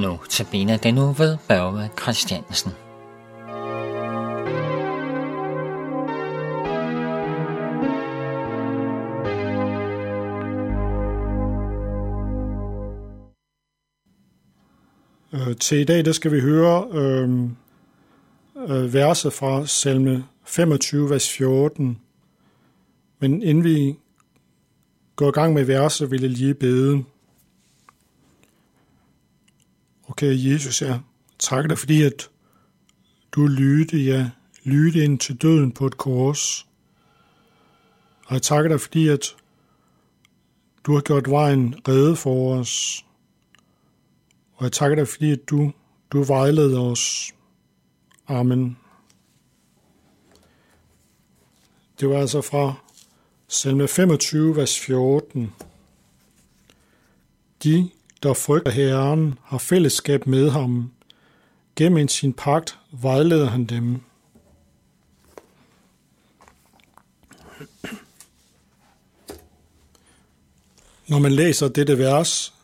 Nu til den nu ved Børge Christiansen. Øh, til i dag der skal vi høre øh, øh, verset fra salme 25, vers 14. Men inden vi går i gang med verset, vil jeg lige bede kære Jesus, jeg takker dig, fordi at du lytte, ja, lytte ind til døden på et kors. Og jeg takker dig, fordi at du har gjort vejen redde for os. Og jeg takker dig, fordi at du, du vejleder os. Amen. Det var altså fra salme 25, vers 14. De, der frygter Herren, har fællesskab med ham. Gennem sin pagt vejleder han dem. Når man læser dette vers,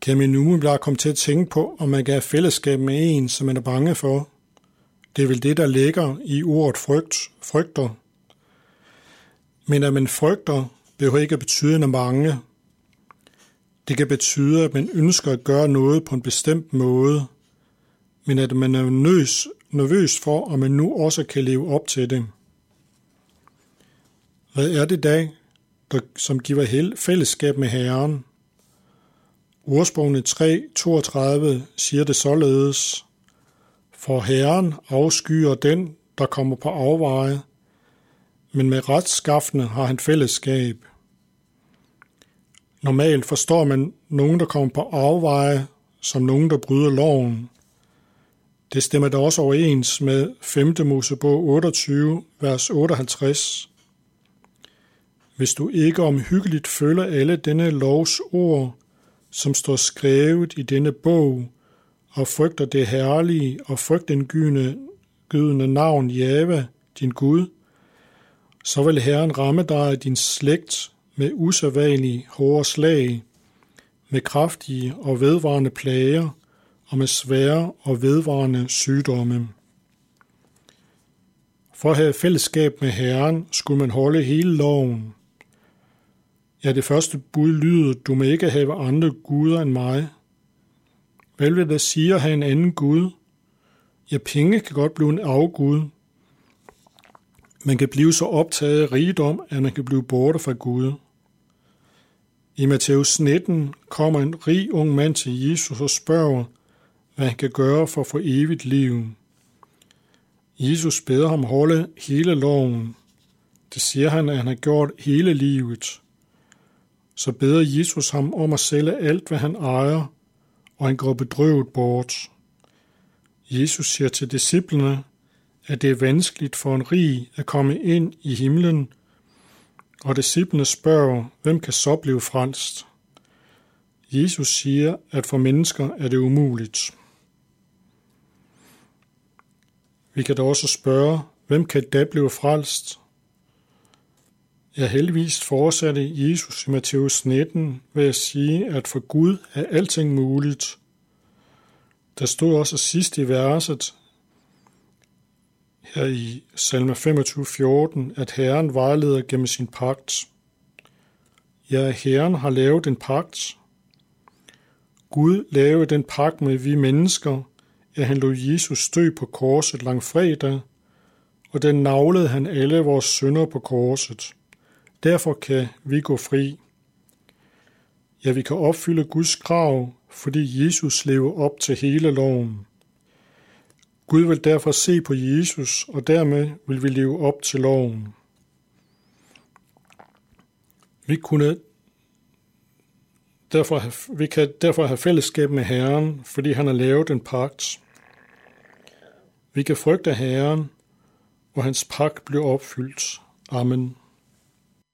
kan man umiddelbart komme til at tænke på, om man kan have fællesskab med en, som man er bange for. Det er vel det, der ligger i ordet frygt, frygter. Men at man frygter, behøver ikke at betyde, at man er bange. Det kan betyde, at man ønsker at gøre noget på en bestemt måde, men at man er nervøs, nervøs for, om man nu også kan leve op til det. Hvad er det da, der, som giver fællesskab med Herren? Ordsprogene 3.32 siger det således, For Herren afskyer den, der kommer på afveje, men med retskaffende har han fællesskab. Normalt forstår man nogen, der kommer på afveje, som nogen, der bryder loven. Det stemmer da også overens med 5. Mosebog 28, vers 58. Hvis du ikke omhyggeligt følger alle denne lovs ord, som står skrevet i denne bog, og frygter det herlige og frygt den gydende navn Java, din Gud, så vil Herren ramme dig af din slægt med usædvanlige hårde slag, med kraftige og vedvarende plager og med svære og vedvarende sygdomme. For at have fællesskab med Herren skulle man holde hele loven. Ja, det første bud lyder, du må ikke have andre guder end mig. Hvad vil det sige at have en anden Gud? Ja, penge kan godt blive en afgud. Man kan blive så optaget af rigdom, at man kan blive borte fra Gud. I Matthæus 19 kommer en rig ung mand til Jesus og spørger, hvad han kan gøre for at få evigt liv. Jesus beder ham holde hele loven. Det siger han, at han har gjort hele livet. Så beder Jesus ham om at sælge alt, hvad han ejer, og han går bedrøvet bort. Jesus siger til disciplene, at det er vanskeligt for en rig at komme ind i himlen, og disciplene spørger, hvem kan så blive frelst? Jesus siger, at for mennesker er det umuligt. Vi kan da også spørge, hvem kan da blive frelst? Ja, heldigvis fortsatte Jesus i Matthæus 19 ved at sige, at for Gud er alting muligt. Der stod også sidst i verset, her i salme 25.14, at Herren vejleder gennem sin pagt. Ja, Herren har lavet en pagt. Gud lavede den pagt med vi mennesker, at han lod Jesus dø på korset langfredag, og den navlede han alle vores synder på korset. Derfor kan vi gå fri. Ja, vi kan opfylde Guds krav, fordi Jesus lever op til hele loven. Gud vil derfor se på Jesus, og dermed vil vi leve op til loven. Vi, kunne derfor have, vi kan derfor have fællesskab med Herren, fordi han har lavet en pagt. Vi kan frygte Herren, og hans pagt bliver opfyldt. Amen.